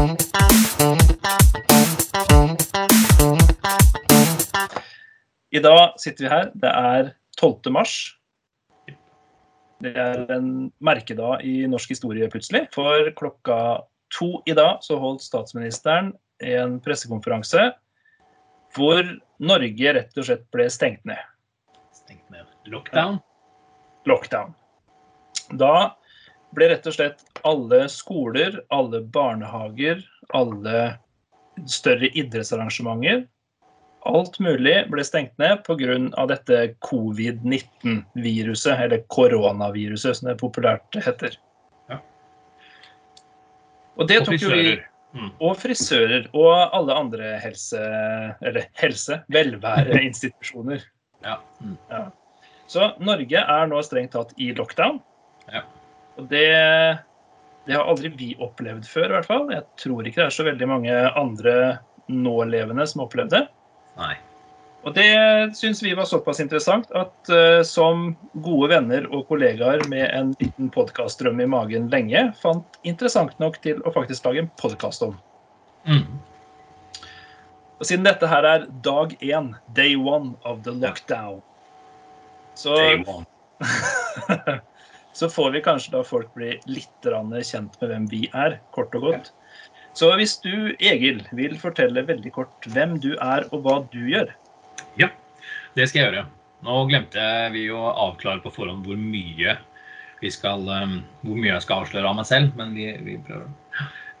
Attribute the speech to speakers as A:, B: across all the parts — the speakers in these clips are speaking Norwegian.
A: I dag sitter vi her. Det er 12. mars. Det er en merkedag i norsk historie plutselig. For klokka to i dag så holdt statsministeren en pressekonferanse hvor Norge rett og slett ble stengt ned.
B: Stengt ned. Lockdown?
A: Lockdown. Da ble rett og slett alle skoler, alle barnehager, alle større idrettsarrangementer Alt mulig ble stengt ned pga. dette covid-19-viruset, eller koronaviruset som det populært heter.
B: Ja.
A: Og det
B: Og
A: tok jo vi.
B: Mm.
A: Og frisører og alle andre helse... Eller helse, velværeinstitusjoner.
B: Ja. Mm.
A: Så Norge er nå strengt tatt i lockdown.
B: Ja.
A: Det, det har aldri vi opplevd før, i hvert fall. Jeg tror ikke det er så veldig mange andre nålevende som har opplevd det.
B: Nei.
A: Og det syns vi var såpass interessant at uh, som gode venner og kollegaer med en liten podkastdrøm i magen lenge, fant interessant nok til å faktisk lage en podkast om.
B: Mm.
A: Og siden dette her er dag én, day one of the lockdown, så,
B: Day one.
A: så får vi kanskje da folk bli litt kjent med hvem vi er, kort og godt. Så hvis du, Egil, vil fortelle veldig kort hvem du er og hva du gjør.
B: Ja, det skal jeg gjøre. Nå glemte vi å avklare på forhånd hvor mye vi skal, um, hvor mye jeg skal avsløre av meg selv, men vi, vi prøver.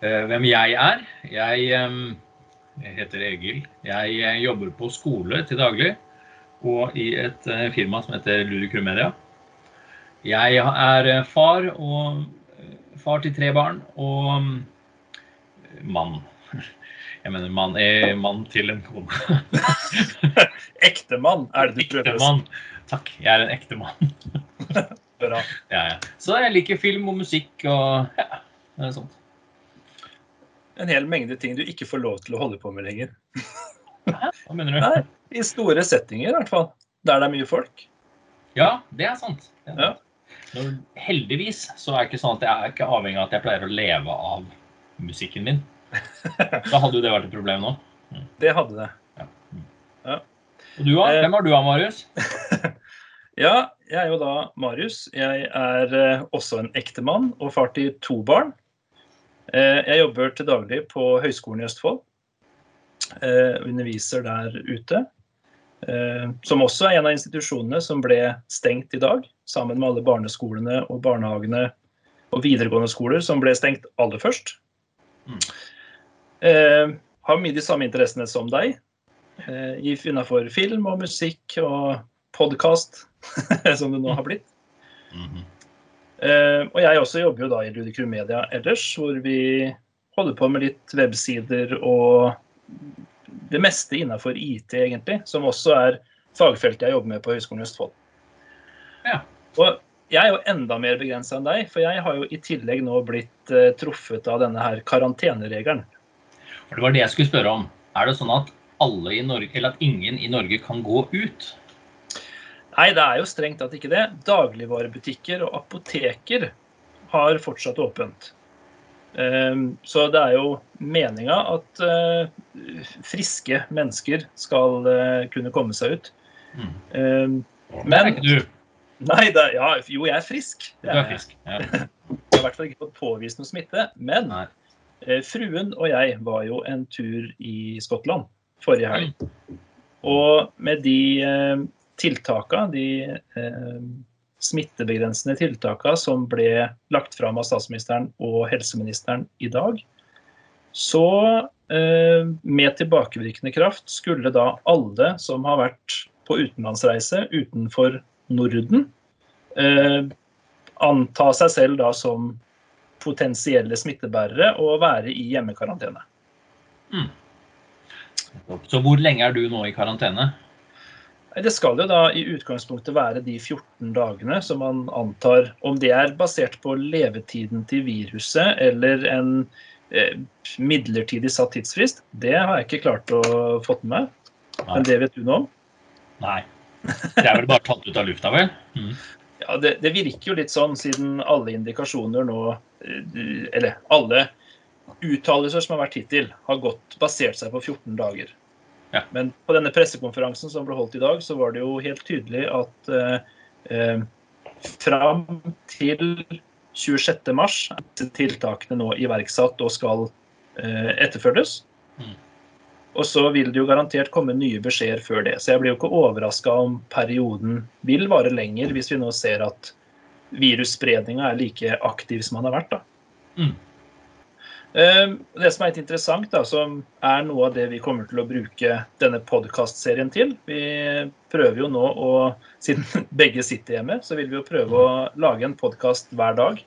B: Eh, hvem jeg er? Jeg, um, jeg heter Egil. Jeg eh, jobber på skole til daglig og i et eh, firma som heter Ludicrum Media. Jeg er eh, far og eh, far til tre barn og um, mann. Jeg mener mann er mann til en kone.
A: Ektemann er det du prøver å si.
B: Ektemann. Takk, jeg er en ekte mann.
A: Bra.
B: Ja, ja. Så jeg liker film og musikk og ja, sånt.
A: En hel mengde ting du ikke får lov til å holde på med lenger.
B: Hva mener du?
A: Nei, I store settinger, i hvert fall. Der det er mye folk.
B: Ja, det er sant. Det er sant. Når, heldigvis så er det ikke sånn at jeg er ikke avhengig av at jeg pleier å leve av musikken min. Da hadde jo det vært et problem nå.
A: Det hadde det.
B: Og du, da?
A: Eh.
B: Hvem er du, av, Marius?
A: Ja, jeg er jo da Marius. Jeg er eh, også en ektemann og far til to barn. Eh, jeg jobber til daglig på Høgskolen i Østfold. Underviser der ute. Som også er en av institusjonene som ble stengt i dag, sammen med alle barneskolene og barnehagene og videregående skoler som ble stengt aller først.
B: Mm.
A: Eh, har mye de samme interessene som deg. Eh, Innafor film og musikk og podkast, som det nå har blitt.
B: Mhm.
A: Eh, og jeg også jobber jo da i Ludicrum Media ellers, hvor vi holder på med litt websider og det meste innafor IT, egentlig, som også er fagfeltet jeg jobber med på Høgskolen i Østfold.
B: Ja.
A: Og jeg er jo enda mer begrensa enn deg, for jeg har jo i tillegg nå blitt uh, truffet av denne her karanteneregelen.
B: For det var det jeg skulle spørre om. Er det sånn at alle i Norge, eller at ingen i Norge kan gå ut?
A: Nei, det er jo strengt tatt ikke det. Dagligvarebutikker og apoteker har fortsatt åpent. Ehm, Så det er jo meninga at eh, friske mennesker skal eh, kunne komme seg ut.
B: Mm.
A: Men,
B: Det
A: Men-
B: er ikke du.
A: Nei, det, ja, jo, jeg er frisk. Jeg
B: er frisk. Ja.
A: Jeg har i hvert fall ikke fått påvist noe smitte. Men eh, fruen og jeg var jo en tur i Skottland forrige helg. Og med de eh, tiltaka, de eh, smittebegrensende tiltaka som ble lagt fram av statsministeren og helseministeren i dag, så eh, med tilbakevirkende kraft skulle da alle som har vært på utenlandsreise utenfor Norden, eh, anta seg selv da som potensielle smittebærere og være i hjemmekarantene.
B: Så hvor lenge er du nå i karantene?
A: Det skal jo da i utgangspunktet være de 14 dagene som man antar Om det er basert på levetiden til viruset eller en eh, midlertidig satt tidsfrist, det har jeg ikke klart å få med meg. Men det vet du noe om?
B: Nei. Det er vel bare tatt ut av lufta, vel? Mm.
A: Ja, det, det virker jo litt sånn, siden alle indikasjoner nå eh, Eller alle uttalelser som har vært hittil, har gått basert seg på 14 dager.
B: Ja.
A: Men på denne pressekonferansen som ble holdt i dag, så var det jo helt tydelig at eh, eh, fram til 26. mars er disse tiltakene nå iverksatt og skal eh, etterfølges.
B: Mm.
A: Og så vil det jo garantert komme nye beskjeder før det. Så jeg blir jo ikke overraska om perioden vil vare lenger, hvis vi nå ser at virusspredninga er like aktiv som den har vært. da.
B: Mm.
A: Eh, Det som er litt interessant, da, som er noe av det vi kommer til å bruke denne podkastserien til Vi prøver jo nå å, siden begge sitter hjemme, så vil vi jo prøve å lage en podkast hver dag.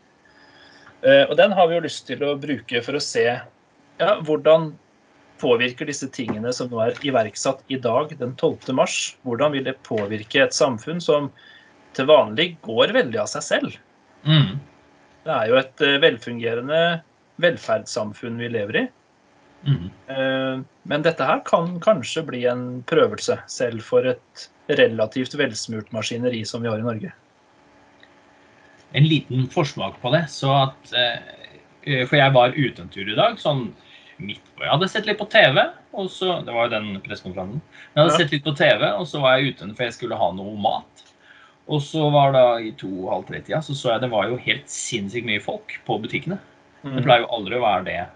A: Eh, Og den har vi jo lyst til å bruke for å se ja, hvordan påvirker disse tingene som nå er iverksatt i dag, den 12. mars. Hvordan vil det påvirke et samfunn som til vanlig går veldig av seg selv?
B: Mm.
A: Det er jo et eh, velfungerende velferdssamfunn vi lever i.
B: Mm.
A: Eh, Men dette her kan kanskje bli en prøvelse, selv for et relativt velsmurt maskineri som vi har i Norge.
B: En liten forsmak på det. Så at eh, For jeg var ute en tur i dag, sånn midt på Jeg hadde sett litt på TV, og så Det var jo den pressekonferansen. Jeg hadde
A: Ja.
B: sett litt på TV, og så var jeg ute for jeg skulle ha noe mat. Og så var det i to-halv tre-tida, så så jeg det var jo helt sinnssykt mye folk på butikkene.
A: Mm.
B: Det pleier jo aldri å være det.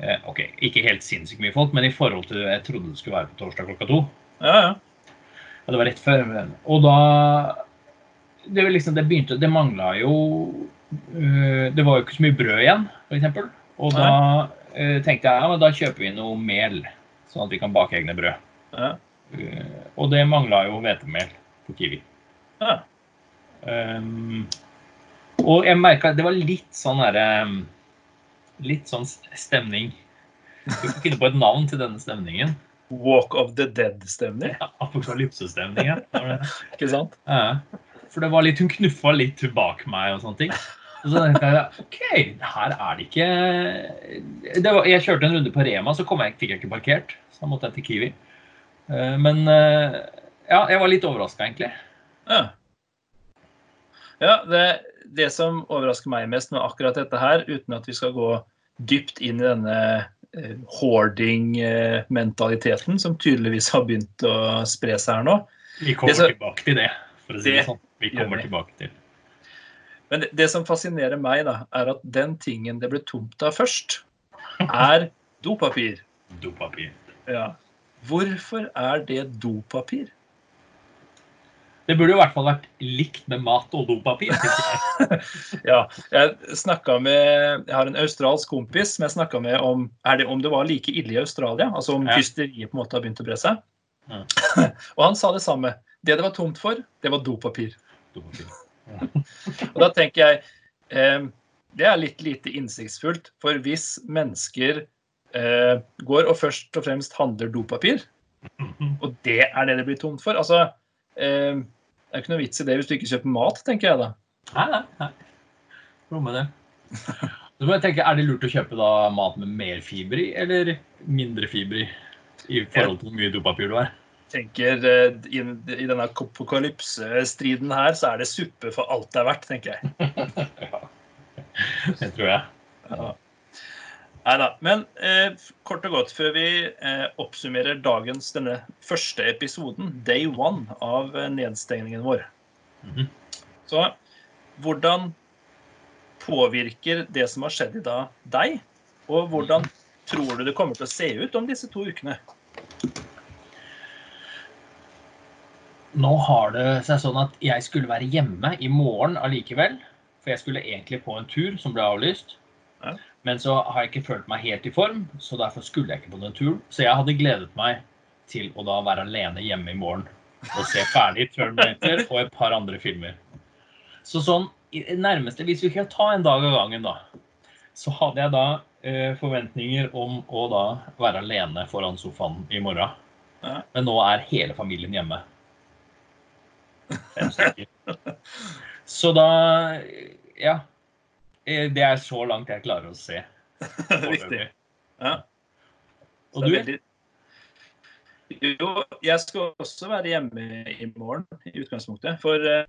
B: Eh, ok, ikke helt sinnssykt mye folk, men i forhold til jeg trodde det skulle være på torsdag klokka to.
A: Ja, ja.
B: Ja, det var rett før. Og da Det, liksom, det begynte Det mangla jo øh, Det var jo ikke så mye brød igjen, f.eks. Og da tenkte jeg ja, men da kjøper vi noe mel, sånn at vi kan bake egne brød.
A: ja.
B: Eh, og det mangla jo hvetemel på Kiwi.
A: ja.
B: Um, og jeg merka det var litt sånn derre um, Litt sånn stemning. Du får finne på et navn til denne stemningen.
A: Walk of the Dead-stemning,
B: Apokalypsestemning. Ja. Var det.
A: ikke sant?
B: Ja, for det var litt, hun knuffa litt bak meg og sånne ting. Så tenkte jeg OK, her er det ikke det var, Jeg kjørte en runde på Rema, så kom jeg, fikk jeg ikke parkert. Så da måtte jeg til Kiwi. Eh, Men eh, ja, jeg var litt overraska, egentlig.
A: Ja. ja det, det som overrasker meg mest med akkurat dette her, uten at vi skal gå dypt inn i denne eh, hoarding-mentaliteten som tydeligvis har begynt å spre seg her nå.
B: Vi kommer
A: Det så-
B: tilbake til det. for å si det
A: Det
B: sånn. Vi kommer tilbake til.
A: Men det, det som fascinerer meg, da, er at den tingen det ble tomt av først, er dopapir.
B: Dopapir.
A: Ja. Hvorfor er det dopapir?
B: Det burde jo i hvert fall vært likt med mat og dopapir.
A: Ja, jeg med Jeg har en australsk kompis som jeg snakka med om det, om det var like ille i Australia. Altså om
B: Ja.
A: hysteriet på en måte har begynt å bre seg.
B: Ja.
A: Og han sa det samme. Det det var tomt for, det var dopapir.
B: Dopapir.
A: Og da tenker jeg eh, Det er litt lite innsiktsfullt. For hvis mennesker eh, går og først og fremst handler dopapir, og det er det det blir tomt for altså eh, Det er ikke noe vits i det hvis du ikke kjøper mat, tenker jeg da.
B: Nei, nei, nei. Noe med det. Så må jeg tenke, Er det lurt å kjøpe da mat med mer fiber i, eller mindre fiber i? I forhold til hvor mye dopapir du har?
A: Tenker eh, i, I denne apokalypsestriden her, så er det suppe for alt det er verdt, tenker jeg. ja.
B: Det tror jeg.
A: Ja. Nei da. Men eh, kort og godt, før vi eh, oppsummerer dagens denne første episoden, day one, av eh, nedstengningen vår.
B: Mhm.
A: Så hvordan påvirker det som har skjedd i dag, deg? Og hvordan tror du det kommer til å se ut om disse to ukene?
B: Nå har det seg sånn at jeg skulle være hjemme i morgen allikevel. For jeg skulle egentlig på en tur som ble avlyst.
A: Ja.
B: Men så har jeg ikke følt meg helt i form, så derfor skulle jeg ikke på den turen. Så jeg hadde gledet meg til å da være alene hjemme i morgen og se ferdig Terminator og et par andre filmer. Så sånn nærmeste, hvis vi kan ta en dag av gangen, da, så hadde jeg da eh, forventninger om å da være alene foran sofaen i morgen.
A: Ja.
B: Men nå er hele familien hjemme. Fem stykker. Så da Ja. Det er så langt jeg klarer å se.
A: Riktig. Ja.
B: Og du?
A: veldig- Jo, jeg skal også være hjemme i morgen, i utgangspunktet. For eh,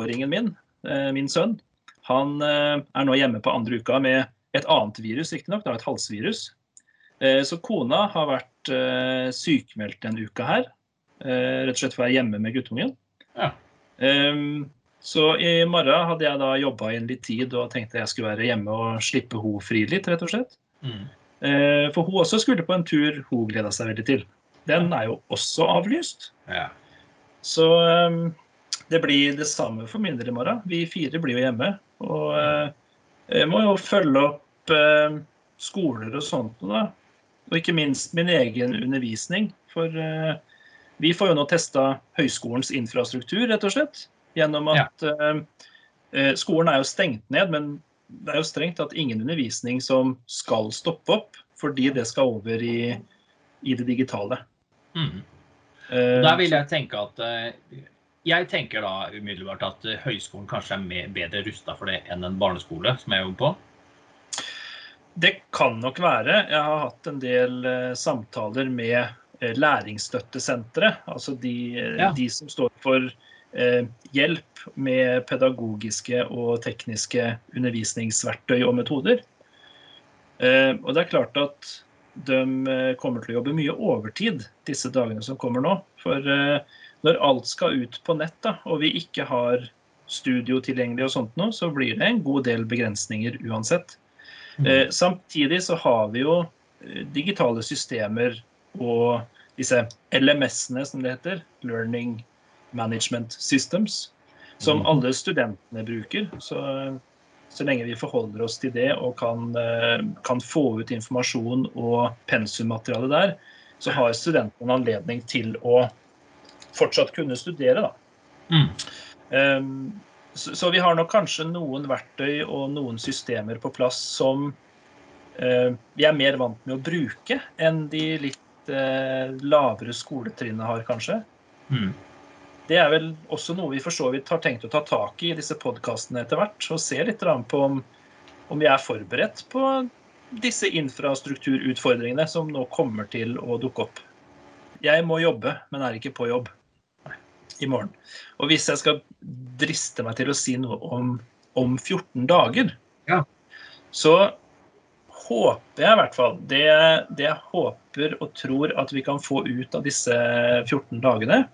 A: åringen min, eh, min sønn, han eh, er nå hjemme på andre uka med et annet virus, riktignok. Det et halsvirus. Så kona har vært sykemeldt denne uka her. Rett og slett for å være hjemme med guttungen.
B: Ja.
A: Ehm, så i morgen hadde jeg da jobba inn litt tid og tenkte jeg skulle være hjemme og slippe hun fri litt, rett og slett.
B: Mm.
A: Eh, For hun også skulle på en tur hun gleda seg veldig til. Den er jo også avlyst.
B: Ja.
A: Så ehm, det blir det samme for min del i morgen. Vi fire blir jo hjemme. Og eh, jeg må jo følge opp skoler og sånt. Da. Og ikke minst min egen undervisning. For eh, vi får jo nå testa høyskolens infrastruktur, rett og slett. Gjennom at ja. eh, skolen er jo stengt ned, men det er jo strengt at ingen undervisning som skal stoppe opp, fordi det skal over i, i det digitale.
B: Mm.
A: Eh,
B: Der vil jeg tenke at eh, Jeg tenker da umiddelbart at eh, høyskolen kanskje er mer, bedre rusta for det enn en barneskole, som jeg jobber på.
A: Det kan nok være. Jeg har hatt en del eh, samtaler med eh, læringsstøttesentre. Altså de, eh,
B: Ja.
A: de som står for eh, hjelp med pedagogiske og tekniske undervisningsverktøy og metoder. Eh, og det er klart at de eh, kommer til å jobbe mye overtid disse dagene som kommer nå. For eh, når alt skal ut på nett, da, og vi ikke har studio tilgjengelig og sånt nå, så blir det en god del begrensninger uansett. Eh, samtidig så har vi jo eh, digitale systemer og disse LMS-ene, som det heter, Learning Management Systems, som
B: Mhm.
A: alle studentene bruker. Så, så lenge vi forholder oss til det og kan, eh, kan få ut informasjon og pensummateriale der, så har studentene en anledning til å fortsatt kunne studere. da.
B: Mm.
A: Um, så, så vi har nok kanskje noen verktøy og noen systemer på plass som uh, vi er mer vant med å bruke enn de litt eh, lavere skoletrinnet har, kanskje.
B: Mm.
A: Det er vel også noe vi for så vidt har tenkt å ta tak i i disse podkastene etter hvert. Og se litt på om, om vi er forberedt på disse infrastrukturutfordringene som nå kommer til å dukke opp. Jeg må jobbe, men er ikke på jobb i morgen. Og hvis jeg skal driste meg til å si noe om, om 14 dager,
B: Ja.
A: så håper jeg i hvert fall det, det jeg håper og tror at vi kan få ut av disse 14 dagene,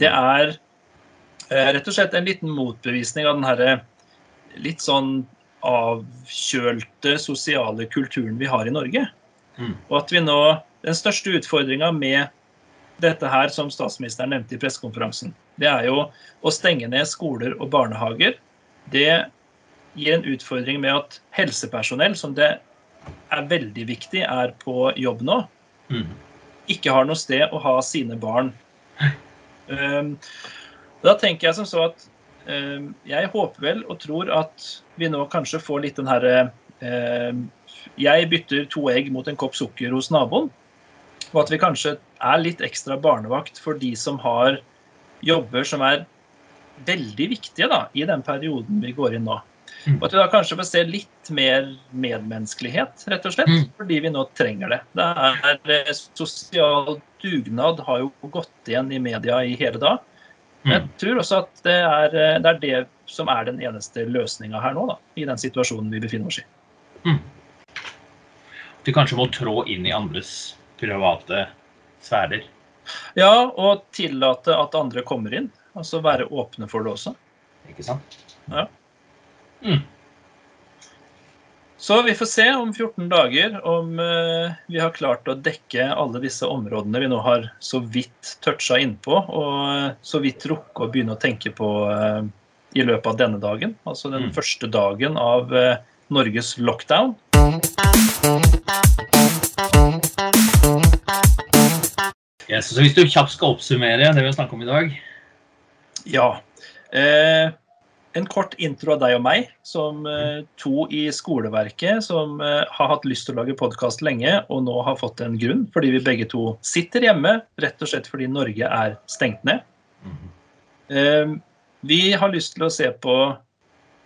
A: det er eh, rett og slett en liten motbevisning av den herre litt sånn avkjølte sosiale kulturen vi har i Norge.
B: Mm.
A: Og at vi nå Den største utfordringa med dette her, som statsministeren nevnte i pressekonferansen, det er jo å stenge ned skoler og barnehager. Det gir en utfordring med at helsepersonell, som det er veldig viktig er på jobb nå,
B: Mm.
A: ikke har noe sted å ha sine barn. Um, da tenker jeg som så at um, jeg håper vel og tror at vi nå kanskje får litt den herre um, Jeg bytter to egg mot en kopp sukker hos naboen. Og at vi kanskje er litt ekstra barnevakt for de som har jobber som er veldig viktige da, i den perioden vi går inn nå.
B: Mm.
A: Og at vi da kanskje får se litt mer medmenneskelighet, rett og slett,
B: Mm.
A: fordi vi nå trenger det. Det er eh, Sosial dugnad har jo gått igjen i media i hele dag. Men jeg
B: Mm.
A: tror også at det er eh, det, er det som er den eneste løsninga her nå, da, i den situasjonen vi befinner oss i.
B: Vi kanskje må trå inn i andres private sfærer.
A: Ja, og tillate at andre kommer inn. Altså være åpne for det også.
B: Ikke sant?
A: Ja.
B: Mm.
A: Så vi får se om 14 dager om eh, vi har klart å dekke alle disse områdene vi nå har så vidt toucha innpå, og eh, så vidt rukket å begynne å tenke på eh, i løpet av denne dagen. Altså den
B: Mm.
A: første dagen av Norges lockdown.
B: Yes, så hvis du kjapt skal oppsummere det vi har snakket om i dag
A: Ja. Eh, en kort intro av deg og meg, som eh, to i skoleverket som eh, har hatt lyst til å lage podkast lenge, og nå har fått en grunn, fordi vi begge to sitter hjemme, rett og slett fordi Norge er stengt ned. Eh, vi har lyst til å se på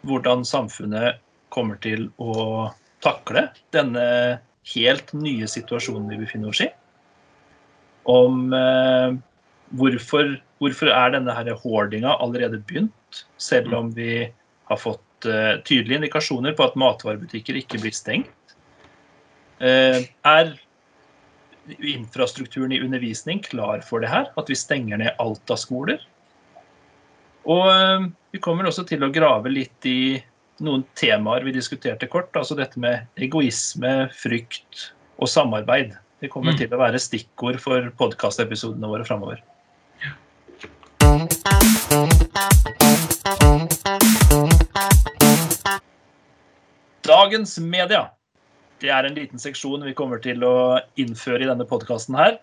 A: hvordan samfunnet kommer til å takle denne helt nye situasjonen vi befinner oss i. Om hvorfor, hvorfor er denne her hoardinga allerede begynt, selv om vi har fått uh, tydelige indikasjoner på at matvarebutikker ikke blir stengt. Uh, er infrastrukturen i undervisning klar for det her? At vi stenger ned alt av skoler? Og uh, vi kommer også til å grave litt i noen temaer vi diskuterte kort. Altså dette med egoisme, frykt og samarbeid. Det kommer mm. til å være stikkord for podkastepisodene våre framover. Dagens media. Det er en liten seksjon vi kommer til å innføre i denne podkasten her.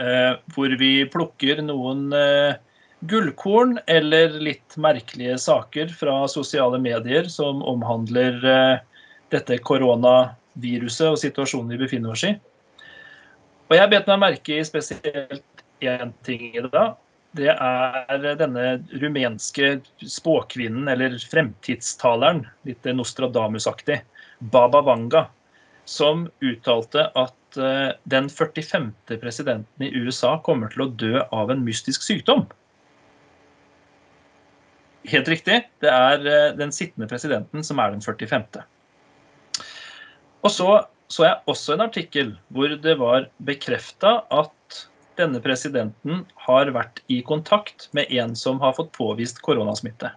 A: Eh, hvor vi plukker noen eh, gullkorn eller litt merkelige saker fra sosiale medier som omhandler eh, dette koronaviruset og situasjonen vi befinner oss i. Og jeg bet meg merke i spesielt én ting i det. da. Det er denne rumenske spåkvinnen, eller fremtidstaleren, litt Nostradamus-aktig, Baba Vanga, som uttalte at eh, den 45. presidenten i USA kommer til å dø av en mystisk sykdom. Helt riktig. Det er eh, den sittende presidenten som er den 45. Og så så jeg også en artikkel hvor det var bekrefta at denne presidenten har vært i kontakt med en som har fått påvist koronasmitte.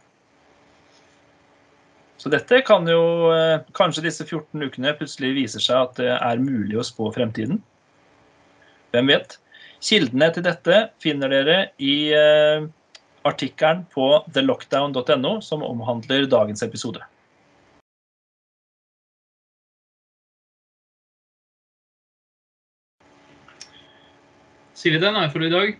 A: Så dette kan jo eh, Kanskje disse 14 ukene plutselig viser seg at det er mulig å spå fremtiden. Hvem vet? Kildene til dette finner dere i eh, artikkelen på thelockdown.no som omhandler dagens episode.
B: Sier vi det nei for i dag?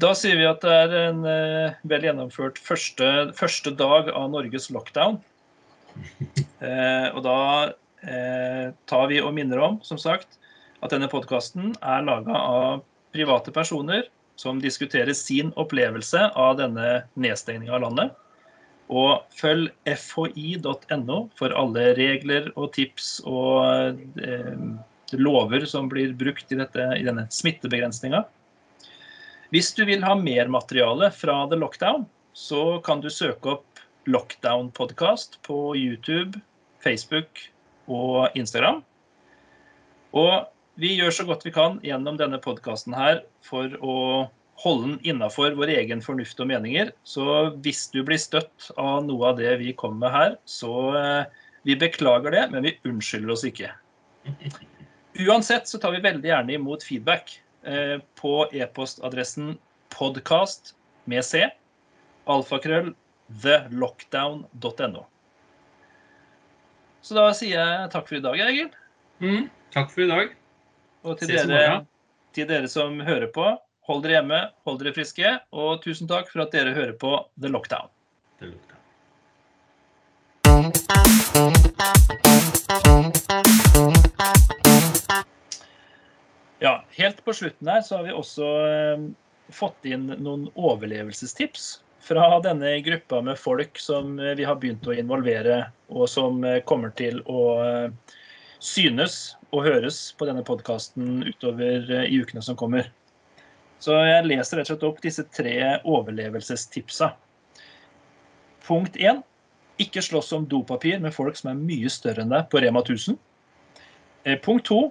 A: Da sier vi at det er en eh, vel gjennomført første, første, dag av Norges lockdown. Eh, og da eh, tar vi og minner om, som sagt, at denne podkasten er laga av private personer som diskuterer sin opplevelse av denne nedstengninga av landet. Og følg fhi.no for alle regler og tips og eh, lover som blir brukt i, dette, i denne smittebegrensninga. Hvis du vil ha mer materiale fra The Lockdown, så kan du søke opp Lockdown Podcast på YouTube, Facebook og Instagram. Og vi gjør så godt vi kan gjennom denne podkasten her for å holde den innafor vår egen fornuft og meninger. Så hvis du blir støtt av noe av det vi kommer med her, så eh, vi beklager det, men vi unnskylder oss ikke. Uansett så tar vi veldig gjerne imot feedback eh, på e-postadressen podcast med c, alfakrøll, thelockdown.no. Så da sier jeg takk for i dag, Egil.
B: Mm, takk for i dag.
A: Og til dere, til dere, som hører på, hold dere hjemme, hold dere friske. Og tusen takk for at dere hører på The Lockdown. The Lockdown. Ja, helt på slutten her så har vi også eh, fått inn noen overlevelsestips fra denne gruppa med folk som eh, vi har begynt å involvere, og som eh, kommer til å synes og høres på denne podkasten utover i ukene som kommer. Så jeg leser rett og slett opp disse tre overlevelsestipsa. Punkt én ikke slåss om dopapir med folk som er mye større enn deg på Rema 1000. Eh, punkt to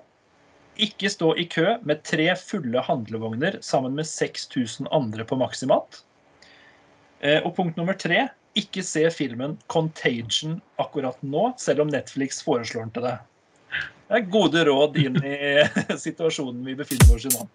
A: ikke stå i kø med tre fulle handlevogner sammen med 6000 andre på Maximat. Eh, og punkt nummer tre ikke se filmen 'Contagion' akkurat nå, selv om Netflix foreslår den til deg. Det er gode råd inn i situasjonen vi befinner oss i nå.